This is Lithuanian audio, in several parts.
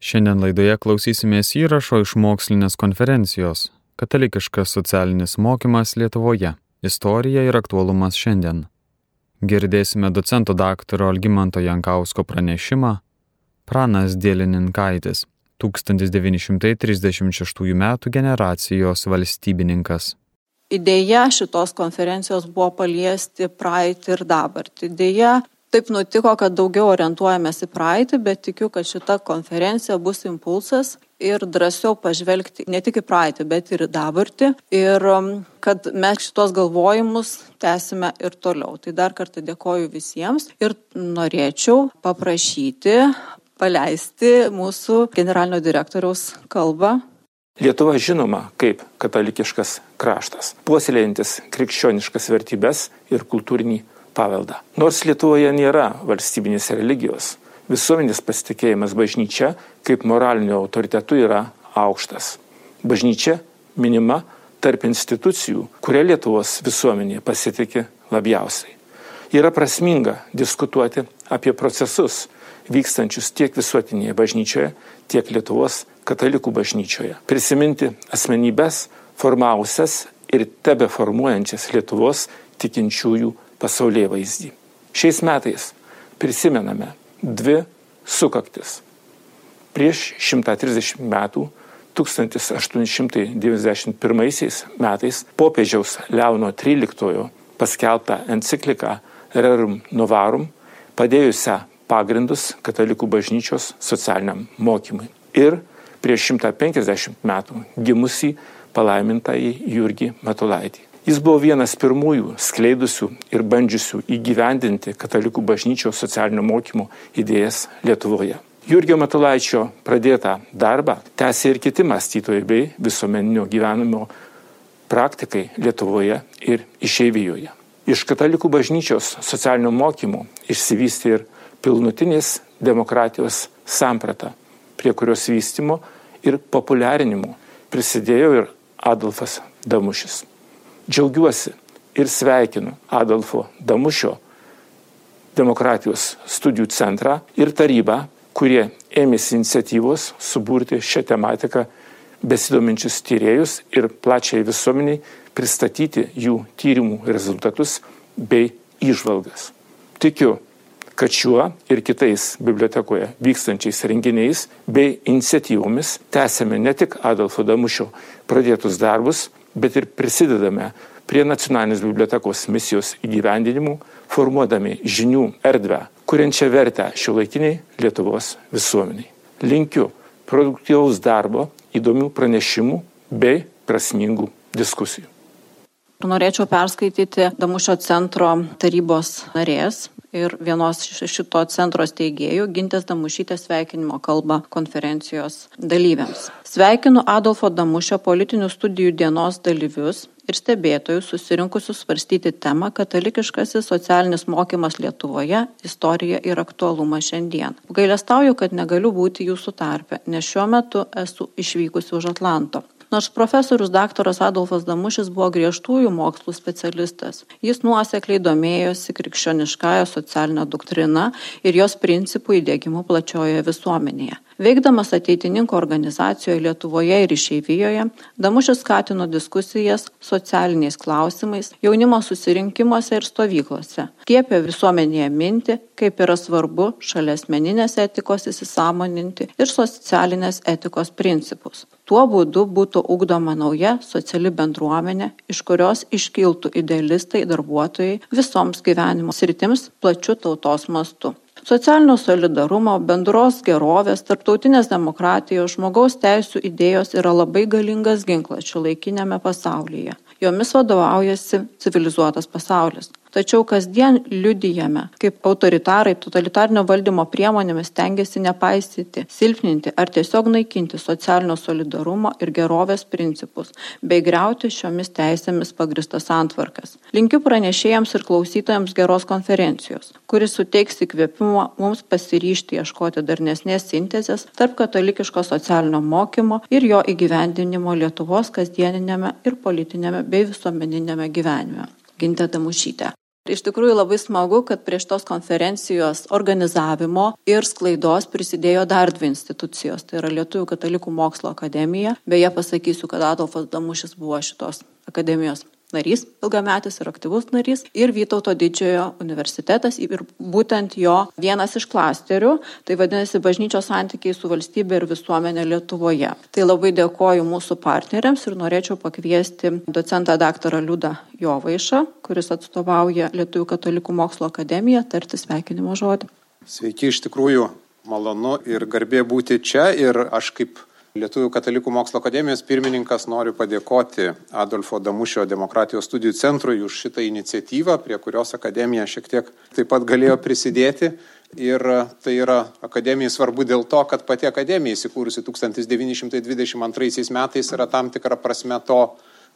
Šiandien laidoje klausysimės įrašo iš mokslinės konferencijos Katalikiškas socialinis mokymas Lietuvoje - istorija ir aktualumas šiandien. Girdėsime docento daktaro Algymanto Jankausko pranešimą Pranas Dėlininkaitis 1936 m. generacijos valstybininkas. Idėja šitos konferencijos buvo paliesti praeitį ir dabartį. Idėja taip nutiko, kad daugiau orientuojamės į praeitį, bet tikiu, kad šita konferencija bus impulsas ir drąsiau pažvelgti ne tik į praeitį, bet ir į dabartį. Ir um, kad mes šitos galvojimus tęsime ir toliau. Tai dar kartą dėkoju visiems ir norėčiau paprašyti paleisti mūsų generalinio direktoriaus kalbą. Lietuva žinoma kaip katalikiškas kraštas, puoselėjantis krikščioniškas vertybės ir kultūrinį paveldą. Nors Lietuvoje nėra valstybinės religijos, visuomenės pasitikėjimas bažnyčia kaip moraliniu autoritetu yra aukštas. Bažnyčia minima tarp institucijų, kuria Lietuvos visuomenė pasitikė labiausiai. Yra prasminga diskutuoti apie procesus vykstančius tiek visuotinėje bažnyčioje, tiek Lietuvos katalikų bažnyčioje. Prisiminti asmenybės formavusias ir tebe formuojančias Lietuvos tikinčiųjų pasaulyje vaizdį. Šiais metais prisimename dvi sukaktis. Prieš 130 metų 1891 metais popiežiaus Leono XIII paskelbtą encikliką Rerum Novarum padėjusią pagrindus katalikų bažnyčios socialiniam mokymui. Ir prieš 150 metų gimusį palaimintąjį Jurgį Matulaitį. Jis buvo vienas pirmųjų skleidusių ir bandžiusių įgyvendinti katalikų bažnyčios socialinio mokymo idėjas Lietuvoje. Jurgio Matulaičio pradėtą darbą tęsė ir kiti mąstytojai bei visuomeninio gyvenimo praktikai Lietuvoje ir išeivijoje. Iš katalikų bažnyčios socialinio mokymo išsivystė ir pilnutinės demokratijos samprata, prie kurios vystimo ir populiarinimo prisidėjo ir Adolfas Damušis. Džiaugiuosi ir sveikinu Adolfo Damušio demokratijos studijų centrą ir tarybą, kurie ėmėsi iniciatyvos suburti šią tematiką besidominčius tyriejus ir plačiai visuomeniai pristatyti jų tyrimų rezultatus bei išvalgas. Tikiu, kad šiuo ir kitais bibliotekoje vykstančiais renginiais bei iniciatyvomis tęsėme ne tik Adolfo Damušio pradėtus darbus, bet ir prisidedame prie nacionalinės bibliotekos misijos įgyvendinimų, formuodami žinių erdvę, kuriančią vertę šiuolaikiniai Lietuvos visuomeniai. Linkiu produktyvaus darbo, įdomių pranešimų bei prasmingų diskusijų. Norėčiau perskaityti Damušio centro tarybos narės ir vienos šito centro steigėjų Gintės Damušytės sveikinimo kalbą konferencijos dalyviams. Sveikinu Adolfo Damušio politinių studijų dienos dalyvius ir stebėtojus susirinkusius svarstyti temą katalikiškasis socialinis mokymas Lietuvoje - istorija ir aktualumas šiandien. Gailestauju, kad negaliu būti jūsų tarpe, nes šiuo metu esu išvykusi už Atlanto. Nors profesorius daktaras Adolfas Damušis buvo griežtųjų mokslų specialistas, jis nuosekliai domėjosi krikščioniškąją socialinę doktriną ir jos principų įdėgymu plačiojoje visuomenėje. Veikdamas ateitininkų organizacijoje Lietuvoje ir išeivijoje, Damušis skatino diskusijas socialiniais klausimais, jaunimo susirinkimuose ir stovyklose. Kiepė visuomenėje minti, kaip yra svarbu šalia asmeninės etikos įsisamoninti ir socialinės etikos principus. Tuo būdu būtų ugdoma nauja sociali bendruomenė, iš kurios iškiltų idealistai darbuotojai visoms gyvenimo sritims plačiu tautos mastu. Socialinio solidarumo, bendros gerovės, tarptautinės demokratijos, žmogaus teisų idėjos yra labai galingas ginklas šio laikinėme pasaulyje. Jomis vadovaujasi civilizuotas pasaulis tačiau kasdien liudijame kaip autoritarai totalitarinio valdymo priemonėmis stengiasi nepaisyti silpninti ar tiesiog naikinti socialinio solidarumo ir gerovės principus bei griauti šiomis teisėmis pagrįstas santvarkas. Linkiu pranešėjams ir klausytojams geros konferencijos kuri suteiks įkvėpimo mums pasiryžti ieškoti darnesnės sintezės tarp katalikiško socialinio mokymo ir jo įgyvendinimo lietuvos kasdieniniame ir politiniame bei visuomeniniame gyvenime. Gintė damušytė Iš tikrųjų labai smagu, kad prie šitos konferencijos organizavimo ir sklaidos prisidėjo dar dvi institucijos. Tai yra Lietuvų katalikų mokslo akademija. Beje, pasakysiu, kad Adolfas Damušis buvo šitos akademijos narys, ilgametis ir aktyvus narys, ir Vytauto didžiojo universitetas, ir būtent jo vienas iš klasterių, tai vadinasi bažnyčios santykiai su valstybė ir visuomenė Lietuvoje. Tai labai dėkoju mūsų partneriams ir norėčiau pakviesti docentą daktarą Liudą Jovaišą, kuris atstovauja Lietuvų katalikų mokslo akademiją, tarti sveikinimo žodį. Sveiki, iš tikrųjų malonu ir garbė būti čia ir aš kaip Lietuvų katalikų mokslo akademijos pirmininkas noriu padėkoti Adolfo Damušio demokratijos studijų centrui už šitą iniciatyvą, prie kurios akademija šiek tiek taip pat galėjo prisidėti. Ir tai yra akademijai svarbu dėl to, kad pati akademija įsikūrusi 1922 metais yra tam tikra prasme to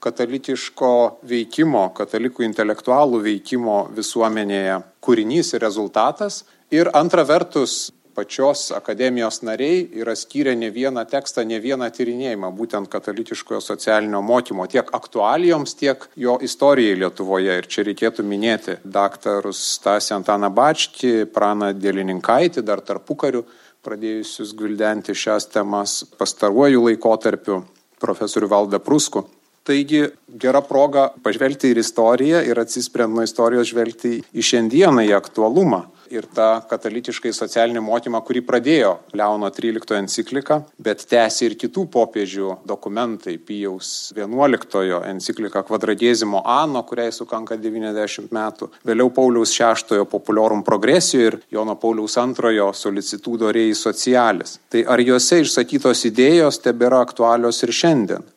katalikiško veikimo, katalikų intelektualų veikimo visuomenėje kūrinys ir rezultatas. Ir antra vertus, pačios akademijos nariai yra skyrę ne vieną tekstą, ne vieną tyrinėjimą būtent katalikiškojo socialinio mokymo, tiek aktualijoms, tiek jo istorijai Lietuvoje. Ir čia reikėtų minėti daktarus Stasį Antaną Bačkį, Praną Dėlininkaitį, dar tarpukariu pradėjusius gvildenti šias temas pastaruoju laikotarpiu, profesorių Valdą Prusku. Taigi gera proga pažvelgti ir istoriją ir atsisprendant nuo istorijos žvelgti į šiandieną, į aktualumą ir tą katalikiškai socialinį mokymą, kurį pradėjo Leono 13 enciklika, bet tęsė ir kitų popiežių dokumentai, Pijaus 11 enciklika Kvadradėzimo Ano, kuriai sukanka 90 metų, vėliau Pauliaus 6 Populiorum progresijo ir Jono Pauliaus 2 Solicitudo Rei Socialis. Tai ar juose išsakytos idėjos tebėra aktualios ir šiandien?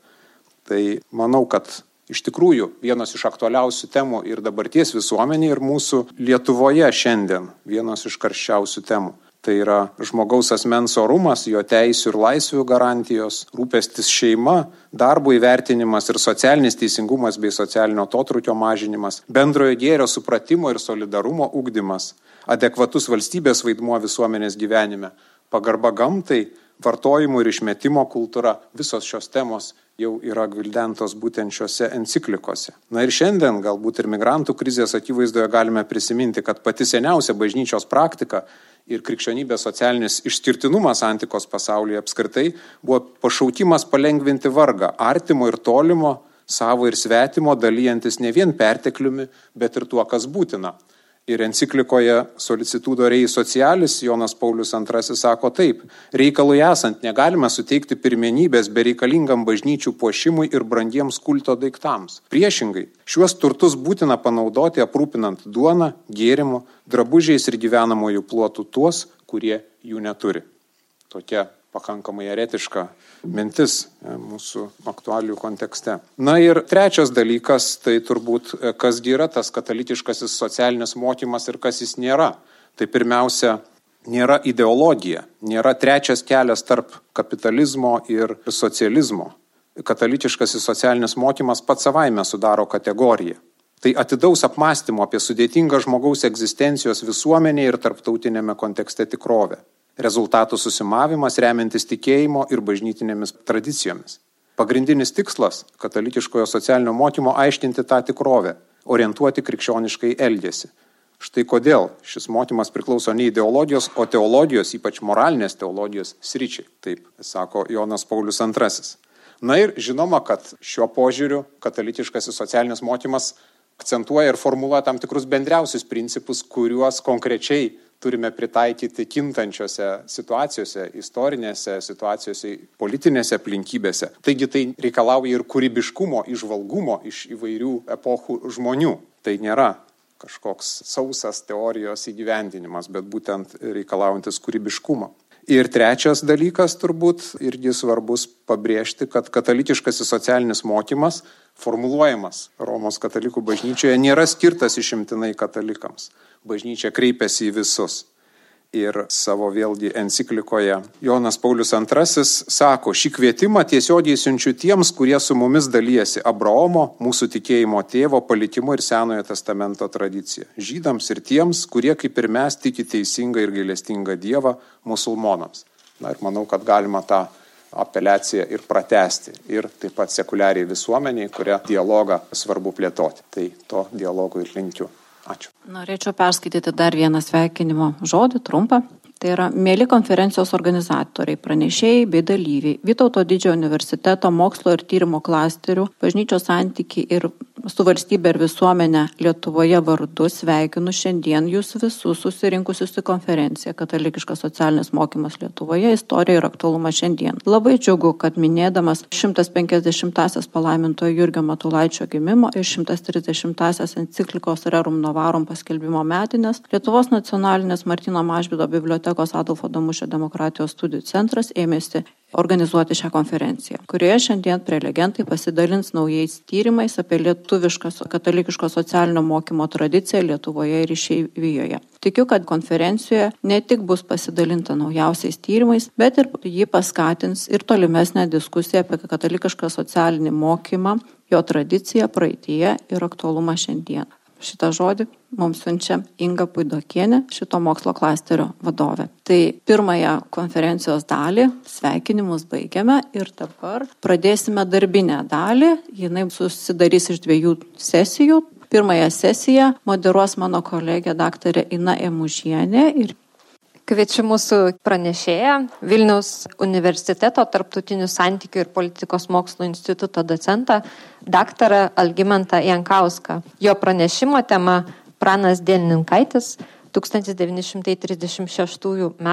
Tai manau, kad iš tikrųjų vienos iš aktualiausių temų ir dabarties visuomenė, ir mūsų Lietuvoje šiandien vienos iš karščiausių temų. Tai yra žmogaus asmens orumas, jo teisų ir laisvių garantijos, rūpestis šeima, darbo įvertinimas ir socialinis teisingumas bei socialinio totrukio mažinimas, bendrojo gėrio supratimo ir solidarumo ugdymas, adekvatus valstybės vaidmuo visuomenės gyvenime, pagarba gamtai, vartojimo ir išmetimo kultūra, visos šios temos jau yra gvildentos būtent šiuose enciklikose. Na ir šiandien galbūt ir migrantų krizės akivaizdoje galime prisiminti, kad pati seniausia bažnyčios praktika ir krikščionybės socialinis išskirtinumas antikos pasaulyje apskritai buvo pašaukimas palengvinti vargą artimo ir tolimo, savo ir svetimo, dalyjantis ne vien pertekliumi, bet ir tuo, kas būtina. Ir enciklikoje Solicitudo Rei Socialis Jonas Paulius II sako taip, reikalui esant negalime suteikti pirmenybės bereikalingam bažnyčių puošimui ir brangiems kulto daiktams. Priešingai, šiuos turtus būtina panaudoti aprūpinant duoną, gėrimu, drabužiais ir gyvenamojų plotų tuos, kurie jų neturi. Tokia pakankamai eretiška mintis e, mūsų aktualių kontekste. Na ir trečias dalykas, tai turbūt e, kasgi yra tas katalikiškasis socialinis mokymas ir kas jis nėra. Tai pirmiausia, nėra ideologija, nėra trečias kelias tarp kapitalizmo ir socializmo. Katalikiškasis socialinis mokymas pats savaime sudaro kategoriją. Tai atidaus apmąstymo apie sudėtingą žmogaus egzistencijos visuomenėje ir tarptautinėme kontekste tikrovę rezultatų susimavimas remiantis tikėjimo ir bažnytinėmis tradicijomis. Pagrindinis tikslas - katalikiškojo socialinio mokymo aiškinti tą tikrovę, orientuoti krikščioniškai elgesį. Štai kodėl šis mokymas priklauso ne ideologijos, o teologijos, ypač moralinės teologijos sryčiai, taip sako Jonas Paulius II. Na ir žinoma, kad šiuo požiūriu katalikiškasis socialinis mokymas akcentuoja ir formuluoja tam tikrus bendriausius principus, kuriuos konkrečiai turime pritaikyti kintančiose situacijose, istorinėse situacijose, politinėse aplinkybėse. Taigi tai reikalauja ir kūrybiškumo, išvalgumo iš įvairių epochų žmonių. Tai nėra kažkoks sausas teorijos įgyvendinimas, bet būtent reikalaujantis kūrybiškumo. Ir trečias dalykas turbūt irgi svarbus pabrėžti, kad katalikiškasis socialinis mokymas, formuluojamas Romos katalikų bažnyčioje, nėra skirtas išimtinai katalikams bažnyčia kreipiasi į visus. Ir savo vėlgi enciklikoje Jonas Paulius II sako, šį kvietimą tiesiogiai siunčiu tiems, kurie su mumis dalyjasi Abraomo, mūsų tikėjimo tėvo palikimu ir Senojo testamento tradicija. Žydams ir tiems, kurie kaip ir mes tiki teisingą ir gailestingą Dievą musulmonams. Na ir manau, kad galima tą apeliaciją ir pratesti. Ir taip pat sekuliariai visuomeniai, kurią dialogą svarbu plėtoti. Tai to dialogo ir linkiu. Ačiū. Norėčiau perskaityti dar vieną sveikinimo žodį, trumpą. Tai yra mėly konferencijos organizatoriai, pranešėjai bei dalyviai, Vytauto didžiojo universiteto mokslo ir tyrimo klasterių, bažnyčios santykiai ir su valstybė ir visuomenė Lietuvoje vardu sveikinu šiandien jūs visus susirinkusius į konferenciją Katalikiškas socialinis mokymas Lietuvoje - istorija ir aktualumas šiandien. Labai džiugu, kad minėdamas 150-asias palaimintojo Jurgio Matulaičio gimimo ir 130-asias enciklikos Rerum Novarum paskelbimo metinės Lietuvos nacionalinės Martino Mažvido bibliotekos Adolfo Damušio demokratijos studijų centras ėmėsi organizuoti šią konferenciją, kurioje šiandien prelegentai pasidalins naujais tyrimais apie lietuvišką katalikiško socialinio mokymo tradiciją Lietuvoje ir išeivijoje. Tikiu, kad konferencijoje ne tik bus pasidalinta naujausiais tyrimais, bet ir jį paskatins ir tolimesnę diskusiją apie katalikišką socialinį mokymą, jo tradiciją praeitie ir aktualumą šiandien. Šitą žodį mums siunčia Inga Puidokienė, šito mokslo klasterio vadovė. Tai pirmąją konferencijos dalį, sveikinimus baigiame ir dabar pradėsime darbinę dalį. Jinai susidarys iš dviejų sesijų. Pirmąją sesiją moderuos mano kolegė daktarė Ina Emužienė ir Kviečiu mūsų pranešėją Vilniaus universiteto tarptautinių santykių ir politikos mokslo instituto docentą, daktarą Algimantą Jankauską. Jo pranešimo tema Pranas Dėlininkaitis 1936 m.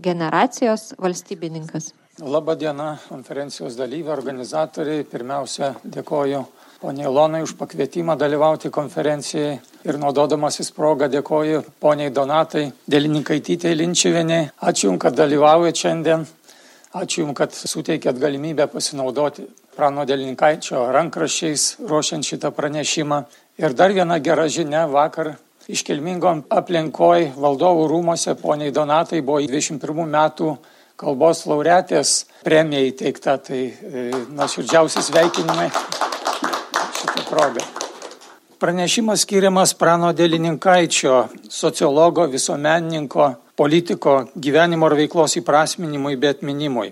generacijos valstybininkas. Labą dieną konferencijos dalyviai, organizatoriai. Pirmiausia, dėkoju poniai Lonai už pakvietimą dalyvauti konferencijai ir naudodamasis progą dėkoju poniai Donatai Dėlininkaitytei Linčiuvieniai. Ačiū Jums, kad dalyvaujate šiandien. Ačiū Jums, kad suteikėt galimybę pasinaudoti Prano Dėlininkaičio rankraščiais ruošiant šitą pranešimą. Ir dar viena gera žinia vakar iškilmingom aplinkoj valdovų rūmose poniai Donatai buvo 21 metų kalbos laureatės premija įteikta, tai e, nuoširdžiausi sveikinimai progą. Pranešimas skiriamas Prano Dėlininkaičio, sociologo, visuomenininko, politiko gyvenimo ir veiklos įprasminimui bei atminimui.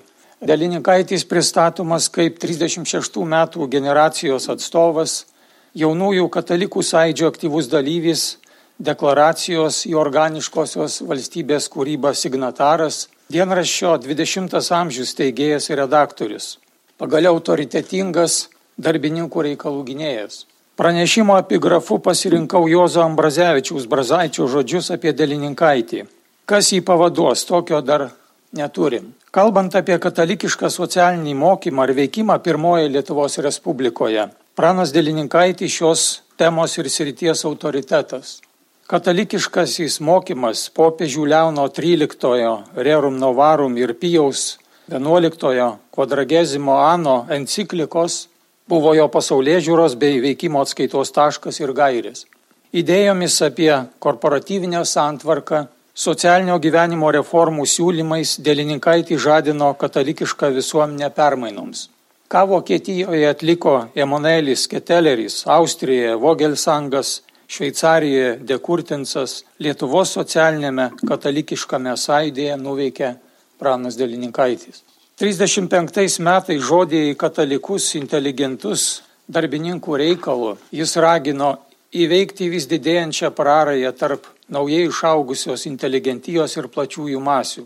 Dėlininkaitis pristatomas kaip 36 metų generacijos atstovas, jaunųjų katalikų sąidžio aktyvus dalyvis, deklaracijos į organiškosios valstybės kūrybą signataras, dienraščio 20 amžius teigėjas ir redaktorius, pagaliau autoritetingas darbininkų reikalų gynėjas. Pranešimo epigrafu pasirinkau Jozo Ambrazevičiaus Brazaičio žodžius apie Delininkaitį. Kas jį pavaduos, tokio dar neturim. Kalbant apie katalikišką socialinį mokymą ar veikimą pirmoje Lietuvos Respublikoje, pranas Delininkaitis šios temos ir srities autoritetas. Katalikiškasis mokymas popiežių Leono XIII, Rerum Novarum ir Pijaus XI quadragezimo ano enciklikos buvo jo pasaulyje žiūros bei veikimo atskaitos taškas ir gairis. Idėjomis apie korporatyvinę santvarką, socialinio gyvenimo reformų siūlymais dėlininkaitį žadino katalikišką visuomenę permainoms. Ką Vokietijoje atliko Emanuelis Keteleris, Austrijoje Vogelsangas, Šveicarijoje Dekurtinsas, Lietuvos socialinėme katalikiškame sąjūdėje nuveikė Pranas Dėlininkaitis. 35 metais žodė į katalikus, inteligentus, darbininkų reikalų. Jis ragino įveikti vis didėjančią prarąją tarp naujai išaugusios inteligentijos ir plačiųjų masių.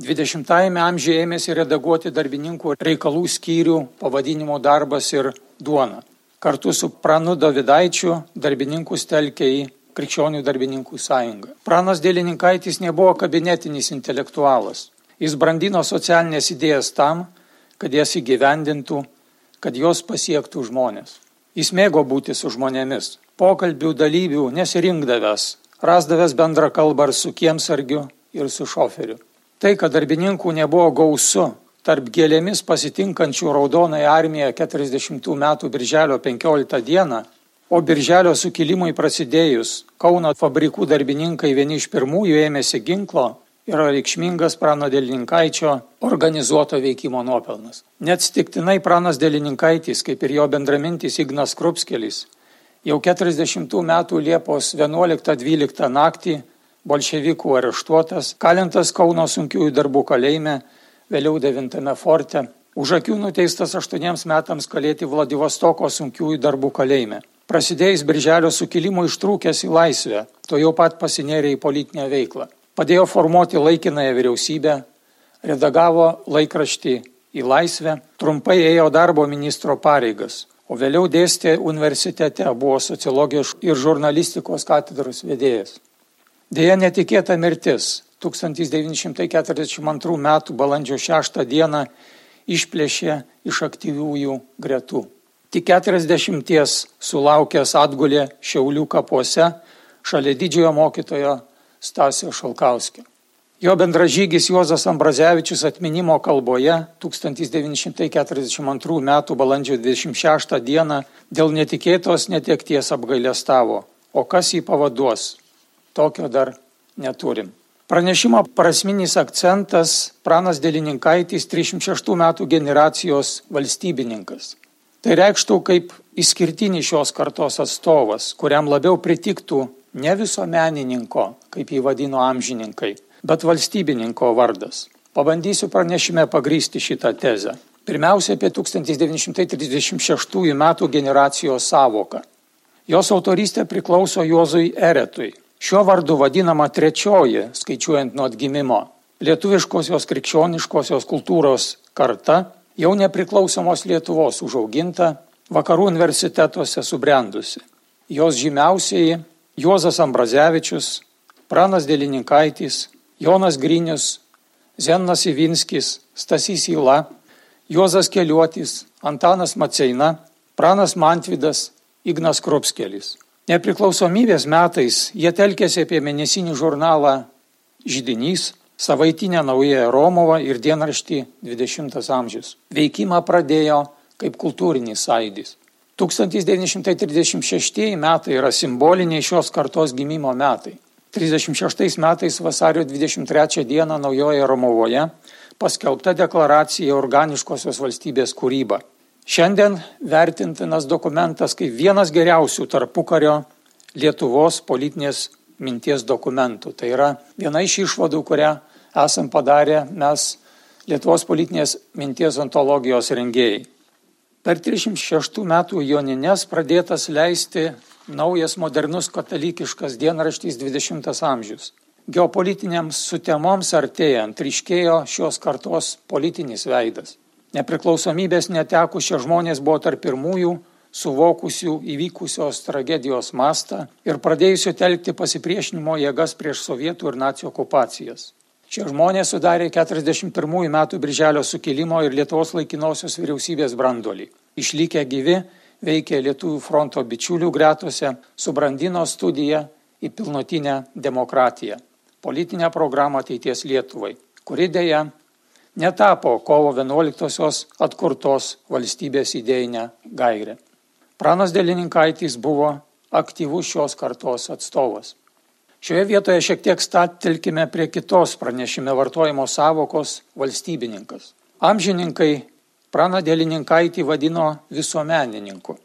20-ame amžiuje ėmėsi redaguoti darbininkų reikalų skyrių pavadinimo darbas ir duona. Kartu su Pranu Davidaičiu darbininkus telkė į Krikščionių darbininkų sąjungą. Pranas Dėlininkaitis nebuvo kabinetinis intelektualas. Jis brandino socialinės idėjas tam, kad jas įgyvendintų, kad jos pasiektų žmonės. Jis mėgo būti su žmonėmis, pokalbių dalyvių nesirinkdavęs, rasdavęs bendrą kalbą ir su kiemsargiu, ir su šoferiu. Tai, kad darbininkų nebuvo gausu, tarp gėlėmis pasitinkančių Raudonąją armiją 40 metų birželio 15 dieną, o birželio sukilimui prasidėjus Kauno fabrikų darbininkai vieni iš pirmųjų ėmėsi ginklo, yra reikšmingas prano Dėlininkaičio organizuoto veikimo nuopelnas. Neatsitiktinai pranas Dėlininkaitis, kaip ir jo bendramintis Ignas Krupskelis, jau 40 metų Liepos 11-12 naktį bolševikų areštuotas, kalintas Kauno sunkiųjų darbų kalėjime, vėliau 9 forte, už akių nuteistas 8 metams kalėti Vladivostoko sunkiųjų darbų kalėjime. prasidėjus Birželio sukilimo ištrūkęs į laisvę, to jau pat pasinėrė į politinę veiklą. Padėjo formuoti laikinąją vyriausybę, redagavo laikraštį į laisvę, trumpai ėjo darbo ministro pareigas, o vėliau dėstė universitete, buvo sociologijos ir žurnalistikos katedros vedėjas. Deja, netikėta mirtis 1942 m. balandžio 6 d. išplėšė iš aktyviųjų gretų. Tik 40 sulaukęs atgulė Šiaulių kapuose šalia didžiojo mokytojo Stasio Šalkauskio. Jo bendražygis Juozas Ambrazevičius atminimo kalboje 1942 m. balandžio 26 d. dėl netikėtos netekties apgailestavo, o kas jį pavaduos tokio dar neturim. Pranešimo prasminis akcentas Pranas Dėlininkaitis 306 metų generacijos valstybininkas. Tai reikštų kaip išskirtinis šios kartos atstovas, kuriam labiau pritiktų ne visuomenininko, kaip jį vadino amžininkai, bet valstybininko vardas. Pabandysiu pranešime pagrysti šitą tezę. Pirmiausia, apie 1936 m. generacijos savoką. Jos autoristė priklauso Juozui Eretui, Šiuo vardu vadinama trečioji, skaičiuojant nuo atgimimo, lietuviškosios krikščioniškosios kultūros karta, jau nepriklausomos Lietuvos užauginta, vakarų universitetuose subrendusi. Jos žymiausiai Juozas Ambrazevičius, Pranas Dėlininkaitis, Jonas Grinius, Zennas Ivinskis, Stasys Ila, Juozas Keliuotis, Antanas Maceina, Pranas Mantvidas, Ignas Kropskelis. Nepriklausomybės metais jie telkėsi apie mėnesinį žurnalą Žydinys, savaitinę Naująją Romovą ir dienraštį 20 amžius. Veikimą pradėjo kaip kultūrinis sąjūdis. 1936 metai yra simboliniai šios kartos gimimo metai. 36 metais vasario 23 dieną Naujoje Romovoje paskelbta deklaracija organiškosios valstybės kūryba. Šiandien vertintinas dokumentas kaip vienas geriausių tarpukario Lietuvos politinės minties dokumentų. Tai yra viena iš išvadų, kurią esam padarę mes Lietuvos politinės minties ontologijos rengėjai. Per 306 metų Joninės pradėtas leisti naujas modernus katalikiškas dienraštys 20 amžius. Geopolitiniams sutemoms artėjant ryškėjo šios kartos politinis veidas. Nepriklausomybės netekušie žmonės buvo tarp pirmųjų suvokusių įvykusios tragedijos mastą ir pradėjusių telkti pasipriešinimo jėgas prieš sovietų ir nacijų okupacijas. Šie žmonės sudarė 41 metų birželio sukilimo ir Lietuvos laikinosios vyriausybės brandolį. Išlikę gyvi, veikė Lietuvų fronto bičiulių gretose, subrandino studiją į pilnotinę demokratiją, politinę programą ateities Lietuvai, kuri dėja netapo kovo 11-osios atkurtos valstybės idėjinę gairę. Pranas Dėlininkaitis buvo aktyvus šios kartos atstovas. Šioje vietoje šiek tiek stattelkime prie kitos pranešime vartojimo savokos valstybininkas. Amžininkai Praną Dėlininkaitį vadino visuomenininku.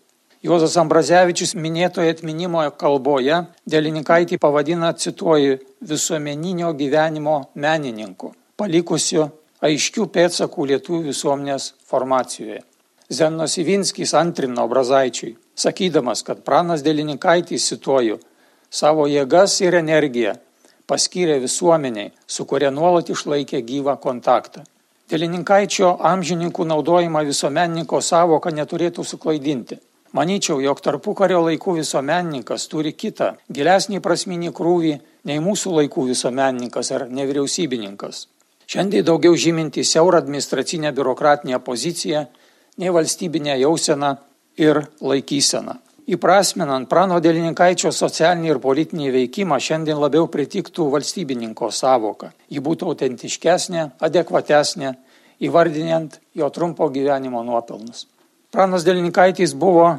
Juozas Ambrazevičius minėtoje atminimo kalboje Dėlininkaitį pavadina, cituoju, visuomeninio gyvenimo menininku, palikusiu aiškių pėdsakų lietuvių visuomenės formacijoje. Zennos Ivinskis antrino Brazaičiui, sakydamas, kad pranas Dėlininkaitis, cituoju, savo jėgas ir energiją paskyrė visuomeniai, su kuria nuolat išlaikė gyvą kontaktą. Dėlininkaičio amžininkų naudojimą visuomenininko savoką neturėtų suklaidinti. Manyčiau, jog tarpu kario laikų visuomenininkas turi kitą, gilesnį prasminį krūvį nei mūsų laikų visuomenininkas ar nevyriausybininkas. Šiandien daugiau žyminti siaurą administracinę biurokratinę poziciją nei valstybinę jauseną ir laikyseną. Įprasminant prano dėlininkaičio socialinį ir politinį veikimą šiandien labiau pritiktų valstybininko savoka. Ji būtų autentiškesnė, adekvatesnė, įvardinant jo trumpo gyvenimo nuopelnus. Pranas dėlininkaitis buvo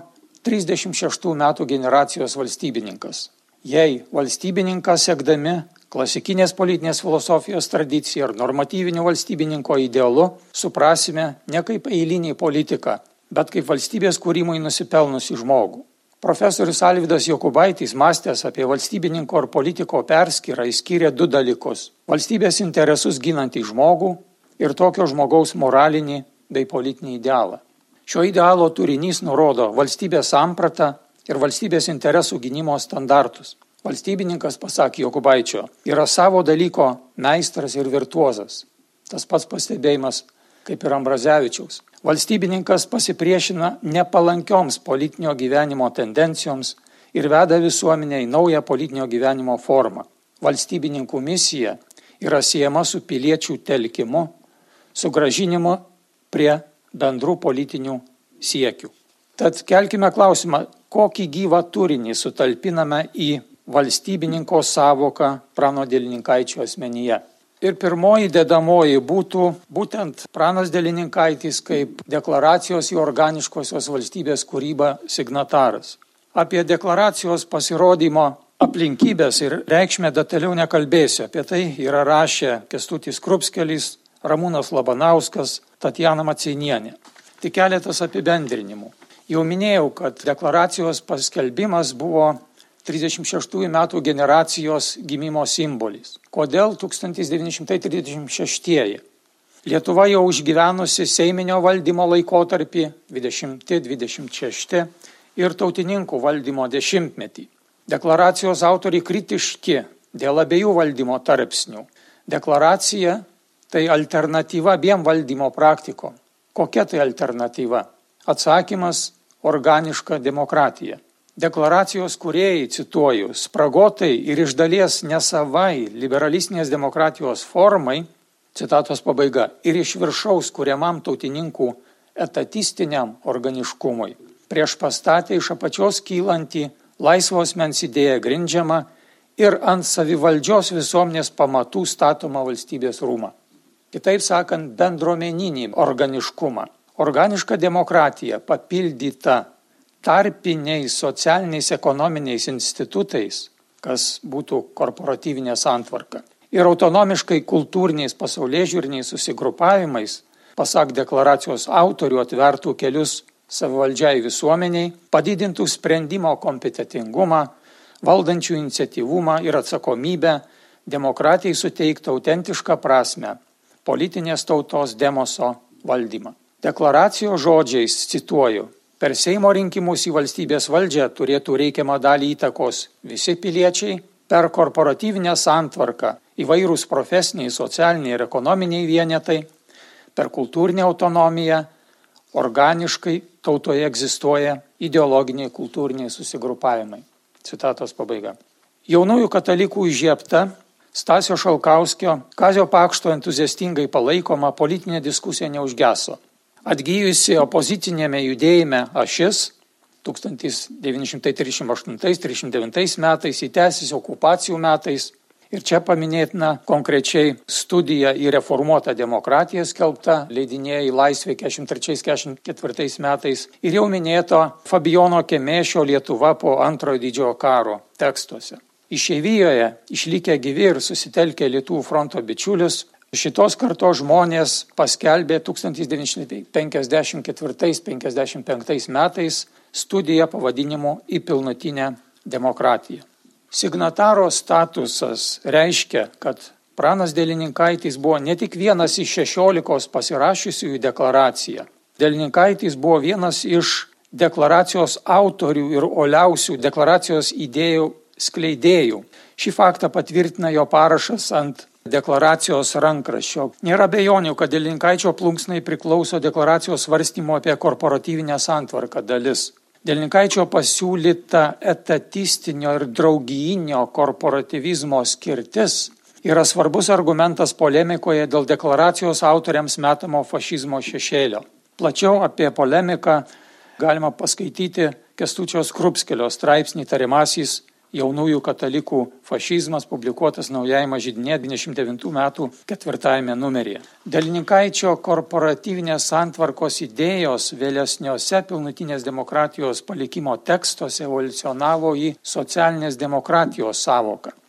36 metų generacijos valstybininkas. Jei valstybininkas sekdami klasikinės politinės filosofijos tradicija ir normatyvinių valstybininko idealu suprasime ne kaip eilinį politiką, bet kaip valstybės kūrimui nusipelnusi žmogų. Profesorius Alvidas Jokubaitis, mąstęs apie valstybininko ir politiko perskirą, įskyrė du dalykus - valstybės interesus ginantį žmogų ir tokio žmogaus moralinį bei politinį idealą. Šio idealo turinys nurodo valstybės sampratą ir valstybės interesų gynimo standartus. Valstybininkas, pasakė Jokubaičio, yra savo dalyko meistras ir virtuozas. Tas pats pastebėjimas kaip ir Ambrazevičiaus. Valstybininkas pasipriešina nepalankioms politinio gyvenimo tendencijoms ir veda visuomenę į naują politinio gyvenimo formą. Valstybininkų misija yra siejama su piliečių telkimu, sugražinimu prie bendrų politinių siekių. Tad kelkime klausimą, kokį gyvą turinį sutalpiname į valstybininko savoką prano dėlininkaičio asmenyje. Ir pirmoji dedamoji būtų būtent pranas dėlininkaitis kaip deklaracijos į organiškosios valstybės kūrybą signataras. Apie deklaracijos pasirodymo aplinkybės ir reikšmę detaliau nekalbėsiu. Apie tai yra rašę Kestutis Krupskelis, Ramūnas Labanauskas, Tatjana Macinienė. Tik keletas apibendrinimų. Jau minėjau, kad deklaracijos paskelbimas buvo 36 metų generacijos gimimo simbolis. Kodėl 1936? Lietuva jau užgyvenusi Seiminio valdymo laikotarpį 20-26 ir tautininkų valdymo dešimtmetį. Deklaracijos autoriai kritiški dėl abiejų valdymo tarpsnių. Deklaracija tai alternatyva abiem valdymo praktikom. Kokia tai alternatyva? Atsakymas - organiška demokratija. Deklaracijos kuriejai, cituoju, spragotai ir iš dalies nesavai liberalistinės demokratijos formai, citatos pabaiga, ir iš viršaus kuriamam tautininkų etatistiniam organiškumui, prieš pastatė iš apačios kylantį laisvos mens idėją grindžiamą ir ant savivaldžios visuomenės pamatų statomą valstybės rūmą. Kitaip sakant, bendruomeninį organiškumą. Organiška demokratija papildyta tarpiniais socialiniais ekonominiais institutais, kas būtų korporatyvinė santvarka. Ir autonomiškai kultūriniais pasaulyje žiūriniais susigrupavimais, pasak deklaracijos autorių, atvertų kelius savivaldžiai visuomeniai, padidintų sprendimo kompetitingumą, valdančių iniciatyvumą ir atsakomybę, demokratijai suteiktų autentišką prasme politinės tautos demoso valdymą. Deklaracijos žodžiais cituoju, Per Seimo rinkimus į valstybės valdžią turėtų reikiamą dalį įtakos visi piliečiai, per korporatyvinę santvarką įvairūs profesiniai, socialiniai ir ekonominiai vienetai, per kultūrinę autonomiją organiškai tautoje egzistuoja ideologiniai kultūriniai susigrupavimai. Citatos pabaiga. Jaunųjų katalikų įžiepta Stasio Šalkauskio, Kazio Pakšto entuziastingai palaikoma politinė diskusija neužgeso atgyjusi opozicinėme judėjime ašis 1938-39 metais įtęsis okupacijų metais. Ir čia paminėtina konkrečiai studija į reformuotą demokratiją skelbta leidinėje į laisvę 43-44 metais ir jau minėto Fabijono Kemėšio Lietuva po antrojo didžiojo karo tekstuose. Išeivijoje išlikę gyvi ir susitelkę Lietuvų fronto bičiulius Šitos kartos žmonės paskelbė 1954-55 metais studiją pavadinimu į pilnutinę demokratiją. Signataro statusas reiškia, kad pranas Dėlininkaitis buvo ne tik vienas iš šešiolikos pasirašysiųjų deklaraciją. Dėlininkaitis buvo vienas iš deklaracijos autorių ir oliausių deklaracijos idėjų skleidėjų. Šį faktą patvirtina jo parašas ant deklaracijos rankraščio. Nėra bejonių, kad Dėlinkaičio plunksnai priklauso deklaracijos svarstymo apie korporatyvinę santvarką dalis. Dėlinkaičio pasiūlyta etatistinio ir draugijinio korporativizmo skirtis yra svarbus argumentas polemikoje dėl deklaracijos autoriams metamo fašizmo šešėlio. Plačiau apie polemiką galima paskaityti Kestučios Krupskelio straipsnį tarimasis jaunųjų katalikų fašizmas publikuotas naujajame žydinė 29 metų ketvirtajame numeryje. Dalininkaičio korporatyvinės santvarkos idėjos vėlesniuose pilnutinės demokratijos palikimo tekstuose evoliucionavo į socialinės demokratijos savoką.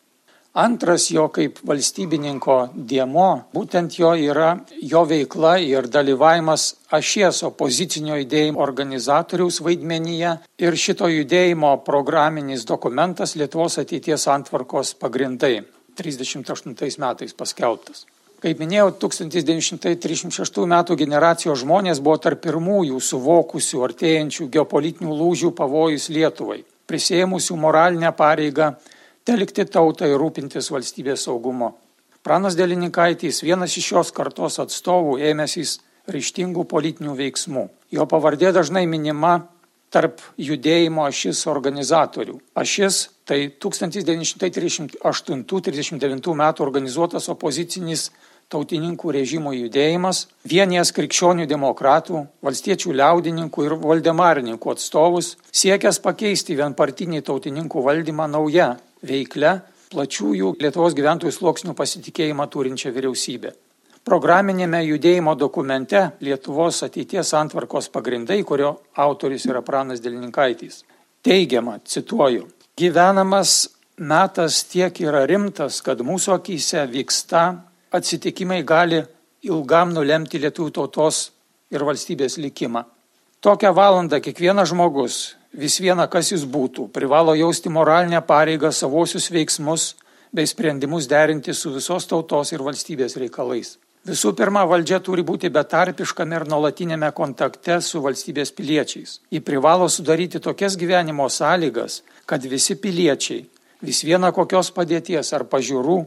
Antras jo kaip valstybininko diemo, būtent jo yra jo veikla ir dalyvavimas ašies opozicinio judėjimo organizatoriaus vaidmenyje ir šito judėjimo programinis dokumentas Lietuvos ateities antvarkos pagrindai 38 metais paskelbtas. Kaip minėjau, 1936 m. generacijos žmonės buvo tarp pirmųjų suvokusių artėjančių geopolitinių lūžių pavojus Lietuvai, prisėmusių moralinę pareigą telkti tautą ir rūpintis valstybės saugumo. Pranas Delinikaitis, vienas iš šios kartos atstovų, ėmėsis ryštingų politinių veiksmų. Jo pavardė dažnai minima tarp judėjimo ašis organizatorių. Ašis tai 1938-39 metų organizuotas opozicinis tautininkų režimo judėjimas, vienijas krikščionių demokratų, valstiečių liaudininkų ir valdemarininkų atstovus, siekęs pakeisti vienpartinį tautininkų valdymą nauja veiklia, plačiųjų Lietuvos gyventojų sluoksnių pasitikėjimą turinčią vyriausybę. Programinėme judėjimo dokumente Lietuvos ateities antvarkos pagrindai, kurio autoris yra Pranas Delinkaitis, teigiama, cituoju, gyvenamas metas tiek yra rimtas, kad mūsų akise vyksta atsitikimai gali ilgam nulemti lietuvių tautos ir valstybės likimą. Tokią valandą kiekvienas žmogus, vis viena kas jis būtų, privalo jausti moralinę pareigą savosius veiksmus bei sprendimus derinti su visos tautos ir valstybės reikalais. Visų pirma, valdžia turi būti betarpiškame ir nuolatinėme kontakte su valstybės piliečiais. Ji privalo sudaryti tokias gyvenimo sąlygas, kad visi piliečiai, vis viena kokios padėties ar pažiūrų,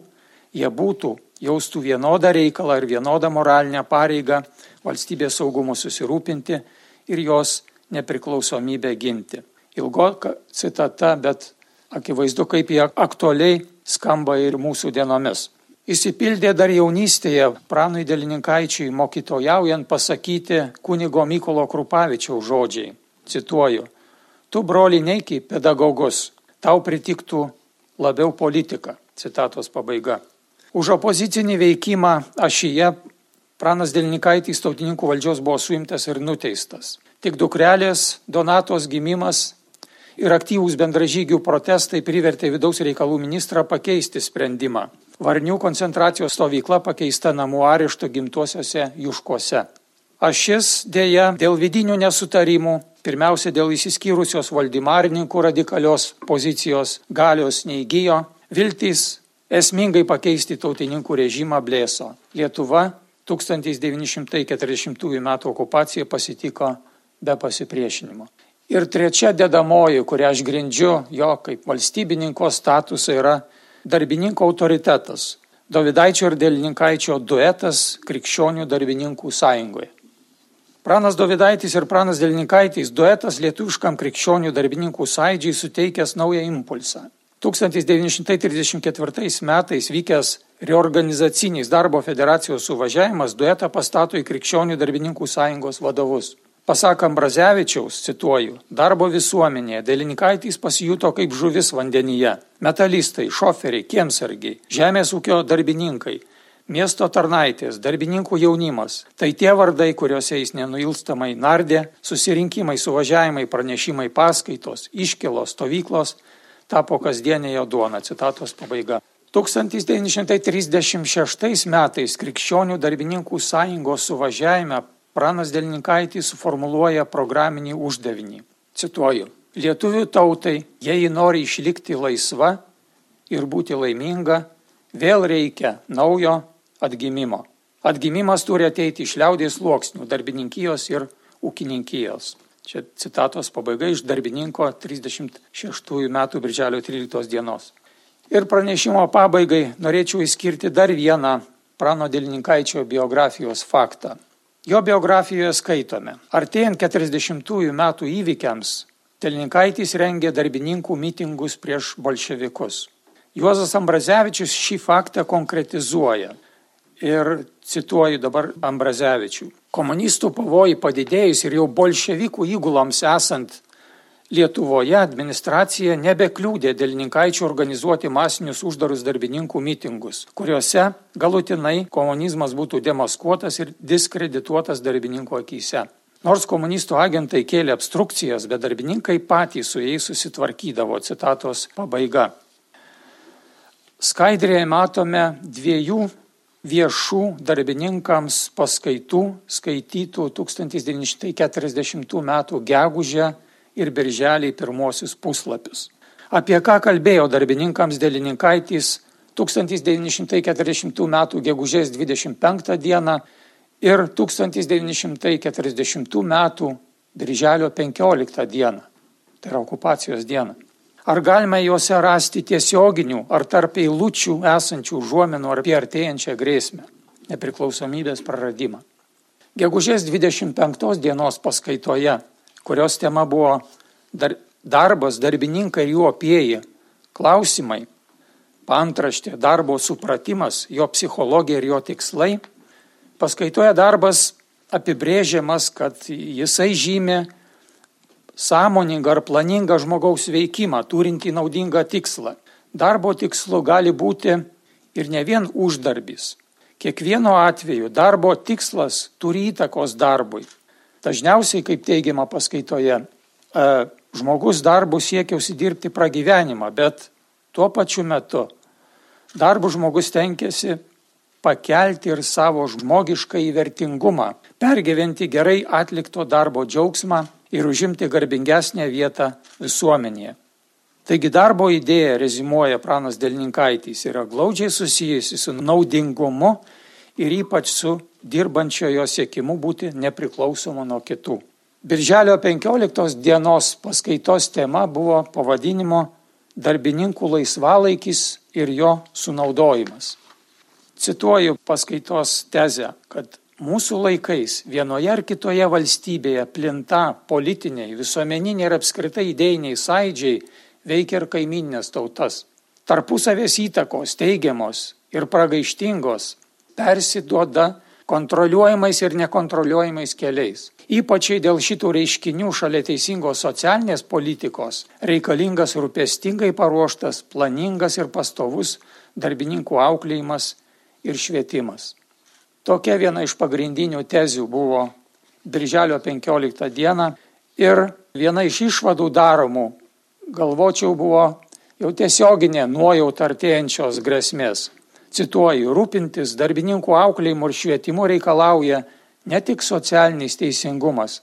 jie būtų, jaustų vienodą reikalą ir vienodą moralinę pareigą valstybės saugumu susirūpinti ir jos nepriklausomybę ginti. Ilgo citata, bet akivaizdu, kaip jie aktualiai skamba ir mūsų dienomis. Įsipildė dar jaunystėje pranui Delininkaičiui mokytojaujant pasakyti kunigo Mykolo Krupavičiaus žodžiai. Cituoju, tu broli neiki pedagogus, tau pritiktų labiau politika. Citatos pabaiga. Už opozicinį veikimą ašyje pranas Delininkaitis tautininkų valdžios buvo suimtas ir nuteistas. Tik dukrelės Donatos gimimas ir aktyvūs bendražygių protestai privertė vidaus reikalų ministrą pakeisti sprendimą. Varnių koncentracijos stovykla pakeista namų arešto gimtuosiuose Juškose. Ašis dėja dėl vidinių nesutarimų, pirmiausia dėl įsiskyrusios valdymarininkų radikalios pozicijos galios neįgyjo, viltys esmingai pakeisti tautininkų režimą blėso. Lietuva 1940 m. okupacija pasitiko be pasipriešinimo. Ir trečia dedamoji, kurią aš grindžiu jo kaip valstybininko statusą, yra darbininko autoritetas. Dovydaičio ir Dėlininkaičio duetas Krikščionių darbininkų sąjungoje. Pranas Dovydaitis ir Pranas Dėlininkaitis duetas lietuviškam Krikščionių darbininkų sąjūdžiai suteikęs naują impulsą. 1934 metais vykęs reorganizacinis darbo federacijos suvažiavimas duetą pastato į Krikščionių darbininkų sąjungos vadovus. Pasak Ambrazevičiaus, cituoju, darbo visuomenėje Delinkaitis pasijuto kaip žuvis vandenyje. Metalistai, šoferiai, kiemsargiai, žemės ūkio darbininkai, miesto tarnaitės, darbininkų jaunimas - tai tie vardai, kuriuose jis nenuilstamai nardė, susirinkimai, suvažiavimai, pranešimai, paskaitos, iškilos, stovyklos tapo kasdienė jo duona. Citatos pabaiga. 1936 metais Krikščionių darbininkų sąjungos suvažiavime Pranas Delninkaitis suformuluoja programinį uždavinį. Cituoju. Lietuvių tautai, jei nori išlikti laisva ir būti laiminga, vėl reikia naujo atgimimo. Atgimimas turi ateiti iš liaudės sluoksnių, darbininkijos ir ūkininkijos. Čia citatos pabaiga iš darbininko 36 metų birželio 13 dienos. Ir pranešimo pabaigai norėčiau įskirti dar vieną Prano Dėlininkaičio biografijos faktą. Jo biografijoje skaitome, artėjant 40-ųjų metų įvykiams, Telininkaitis rengė darbininkų mitingus prieš bolševikus. Juozas Ambrazevičius šį faktą konkretizuoja. Ir cituoju dabar Ambrazevičių. Komunistų pavojai padidėjus ir jau bolševikų įguloms esant Lietuvoje administracija nebekliūdė dėlininkaičių organizuoti masinius uždarus darbininkų mitingus, kuriuose galutinai komunizmas būtų demaskuotas ir diskredituotas darbininkų akise. Nors komunistų agentai kėlė obstrukcijas, bet darbininkai patys su jais susitvarkydavo, citatos pabaiga. Skaidrėje matome dviejų viešų darbininkams paskaitų skaitytų 1940 m. gegužę ir birželį pirmosius puslapius. Apie ką kalbėjo darbininkams dėlininkaitis 1940 m. gegužės 25 d. ir 1940 m. birželio 15 d. Tai yra okupacijos diena. Ar galime juose rasti tiesioginių ar tarp eilučių esančių užuomenų apie artėjančią grėsmę - nepriklausomybės praradimą? Gegužės 25 dienos paskaitoje, kurios tema buvo dar, darbas, darbininkai ir jų opieji, klausimai, pantraštė, darbo supratimas, jo psichologija ir jo tikslai, paskaitoje darbas apibrėžiamas, kad jisai žymė sąmoningą ar planingą žmogaus veikimą, turintį naudingą tikslą. Darbo tikslu gali būti ir ne vien uždarbis. Kiekvieno atveju darbo tikslas turi įtakos darbui. Dažniausiai, kaip teigiama paskaitoje, e, žmogus darbu siekia užsidirbti pragyvenimą, bet tuo pačiu metu darbu žmogus tenkėsi pakelti ir savo žmogišką įvertingumą, pergyventi gerai atlikto darbo džiaugsmą ir užimti garbingesnę vietą visuomenėje. Taigi darbo idėja, rezimuoja pranas Delninkaitis, yra glaudžiai susijusi su naudingumu ir ypač su dirbančiojo siekimu būti nepriklausomu nuo kitų. Birželio 15 dienos paskaitos tema buvo pavadinimo Darbininkų laisvalaikis ir jo sunaudojimas. Cituoju paskaitos tezę, kad mūsų laikais vienoje ar kitoje valstybėje plinta politiniai, visuomeniniai ir apskritai idėjiniai sąidžiai veikia ir kaiminės tautas. Tarpusavės įtakos teigiamos ir pragaištingos persiduoda kontroliuojamais ir nekontroliuojamais keliais. Ypačiai dėl šitų reiškinių šalia teisingos socialinės politikos reikalingas rūpestingai paruoštas, planingas ir pastovus darbininkų auklėjimas ir švietimas. Tokia viena iš pagrindinių tezių buvo Birželio 15 dieną ir viena iš išvadų daromų, galvočiau, buvo jau tiesioginė nuojauta artėjančios grėsmės. Cituoju, rūpintis darbininkų auklėjimu ir švietimu reikalauja ne tik socialinis teisingumas,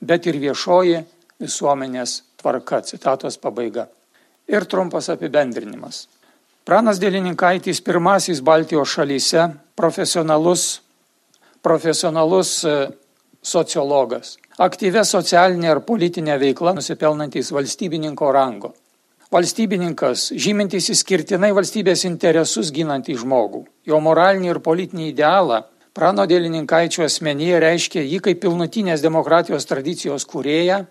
bet ir viešoji visuomenės tvarka. Citatos pabaiga. Ir trumpas apibendrinimas. Pranas Dėlininkaitis pirmasis Baltijos šalyse profesionalus profesionalus e, sociologas, aktyvę socialinę ir politinę veiklą nusipelnantis valstybininko rango. Valstybininkas, žymintis įskirtinai valstybės interesus ginantį žmogų, jo moralinį ir politinį idealą, prano dėlininkaičio asmenyje reiškia jį kaip pilnutinės demokratijos tradicijos kurėją,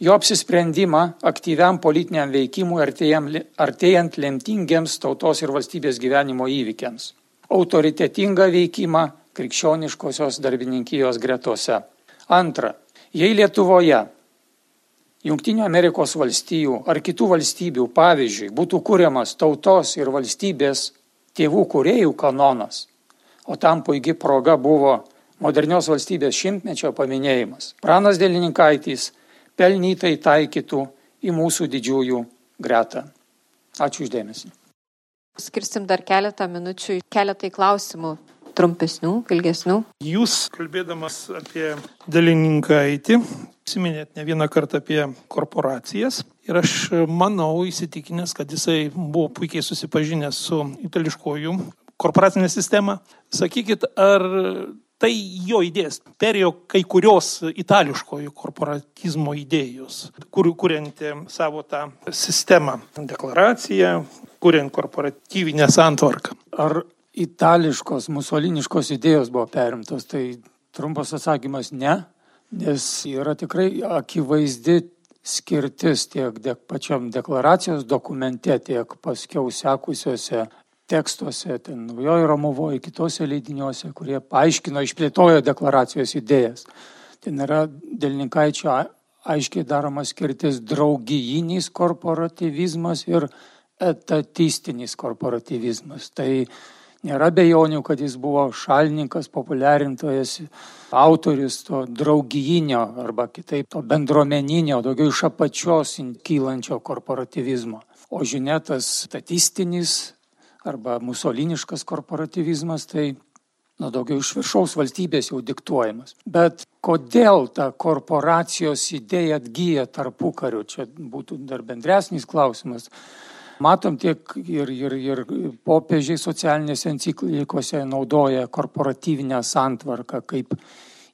jo apsisprendimą aktyviam politiniam veikimui artėjant lemtingiems tautos ir valstybės gyvenimo įvykiams, autoritetingą veikimą krikščioniškosios darbininkijos gretose. Antra, jei Lietuvoje, Junktinių Amerikos valstijų ar kitų valstybių pavyzdžiui būtų kuriamas tautos ir valstybės tėvų kuriejų kanonas, o tam puikiai proga buvo modernios valstybės šimtmečio paminėjimas, pranas Dėlininkaitis pelnytai taikytų į mūsų didžiųjų gretą. Ačiū uždėmesi. Skirsim dar keletą minučių, keletai klausimų trumpesnių, ilgesnių? Jūs, kalbėdamas apie dalinninkaitį, siminėt ne vieną kartą apie korporacijas. Ir aš manau, įsitikinęs, kad jisai buvo puikiai susipažinęs su itališkojų korporacinė sistema. Sakykit, ar tai jo idėjas perėjo kai kurios itališkojų korporatizmo idėjos, kur, kuriant savo tą sistemą, deklaraciją, kuriant korporatyvinę santvarką. Ar itališkos, musoliniškos idėjos buvo perimtos. Tai trumpas atsakymas ne, nes yra tikrai akivaizdi skirtis tiek de, pačiam deklaracijos dokumente, tiek paskiau sekusiuose tekstuose, ten naujojo Romovoje, kitose leidiniuose, kurie paaiškino, išplėtojo deklaracijos idėjas. Ten yra dėlininkaičio aiškiai daromas skirtis draugijinis korporativizmas ir etatistinis korporativizmas. Tai Nėra bejonių, kad jis buvo šalininkas, populiarintojas, autoris to draugijinio arba kitaip to bendruomeninio, daugiau iš apačios kylančio korporativizmo. O žinia, tas statistinis arba musoliniškas korporativizmas, tai nu, daugiau iš viršaus valstybės jau diktuojamas. Bet kodėl ta korporacijos idėja atgyja tarpu kariu, čia būtų dar bendresnis klausimas. Matom tiek ir, ir, ir popiežiai socialinėse enciklikose naudoja korporatyvinę santvarką kaip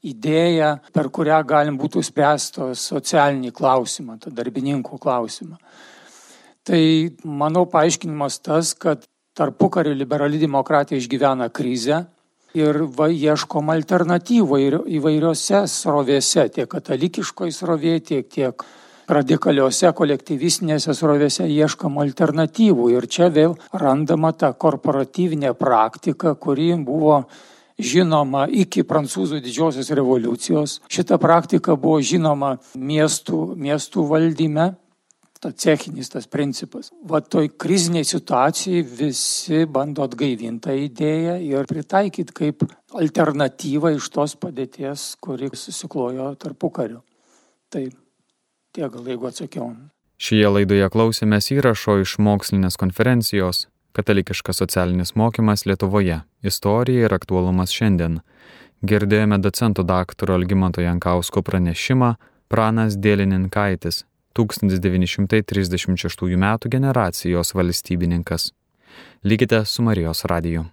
idėją, per kurią galim būtų spręsto socialinį klausimą, tą darbininkų klausimą. Tai manau paaiškinimas tas, kad tarpukario liberali demokratija išgyvena krizę ir va, ieškom alternatyvų įvairiose srovėse, tiek katalikiškoje srovėje, tiek, tiek radikaliuose kolektyvistinėse srovėse ieškom alternatyvų. Ir čia vėl randama ta korporatyvinė praktika, kuri buvo žinoma iki prancūzų didžiosios revoliucijos. Šita praktika buvo žinoma miestų, miestų valdyme, ta cechinis tas principas. Va toj kriziniai situacijai visi bando atgaivinti tą idėją ir pritaikyti kaip alternatyvą iš tos padėties, kuri susiklojo tarpu kariu. Tai tiek gal jeigu atsakiau. Šioje laidoje klausėmės įrašo iš mokslinės konferencijos Katalikiškas socialinis mokymas Lietuvoje - istorija ir aktualumas šiandien. Girdėjome docento daktaro Algymanto Jankausko pranešimą Pranas Dėlininkaitis, 1936 m. generacijos valstybininkas. Likite su Marijos radiju.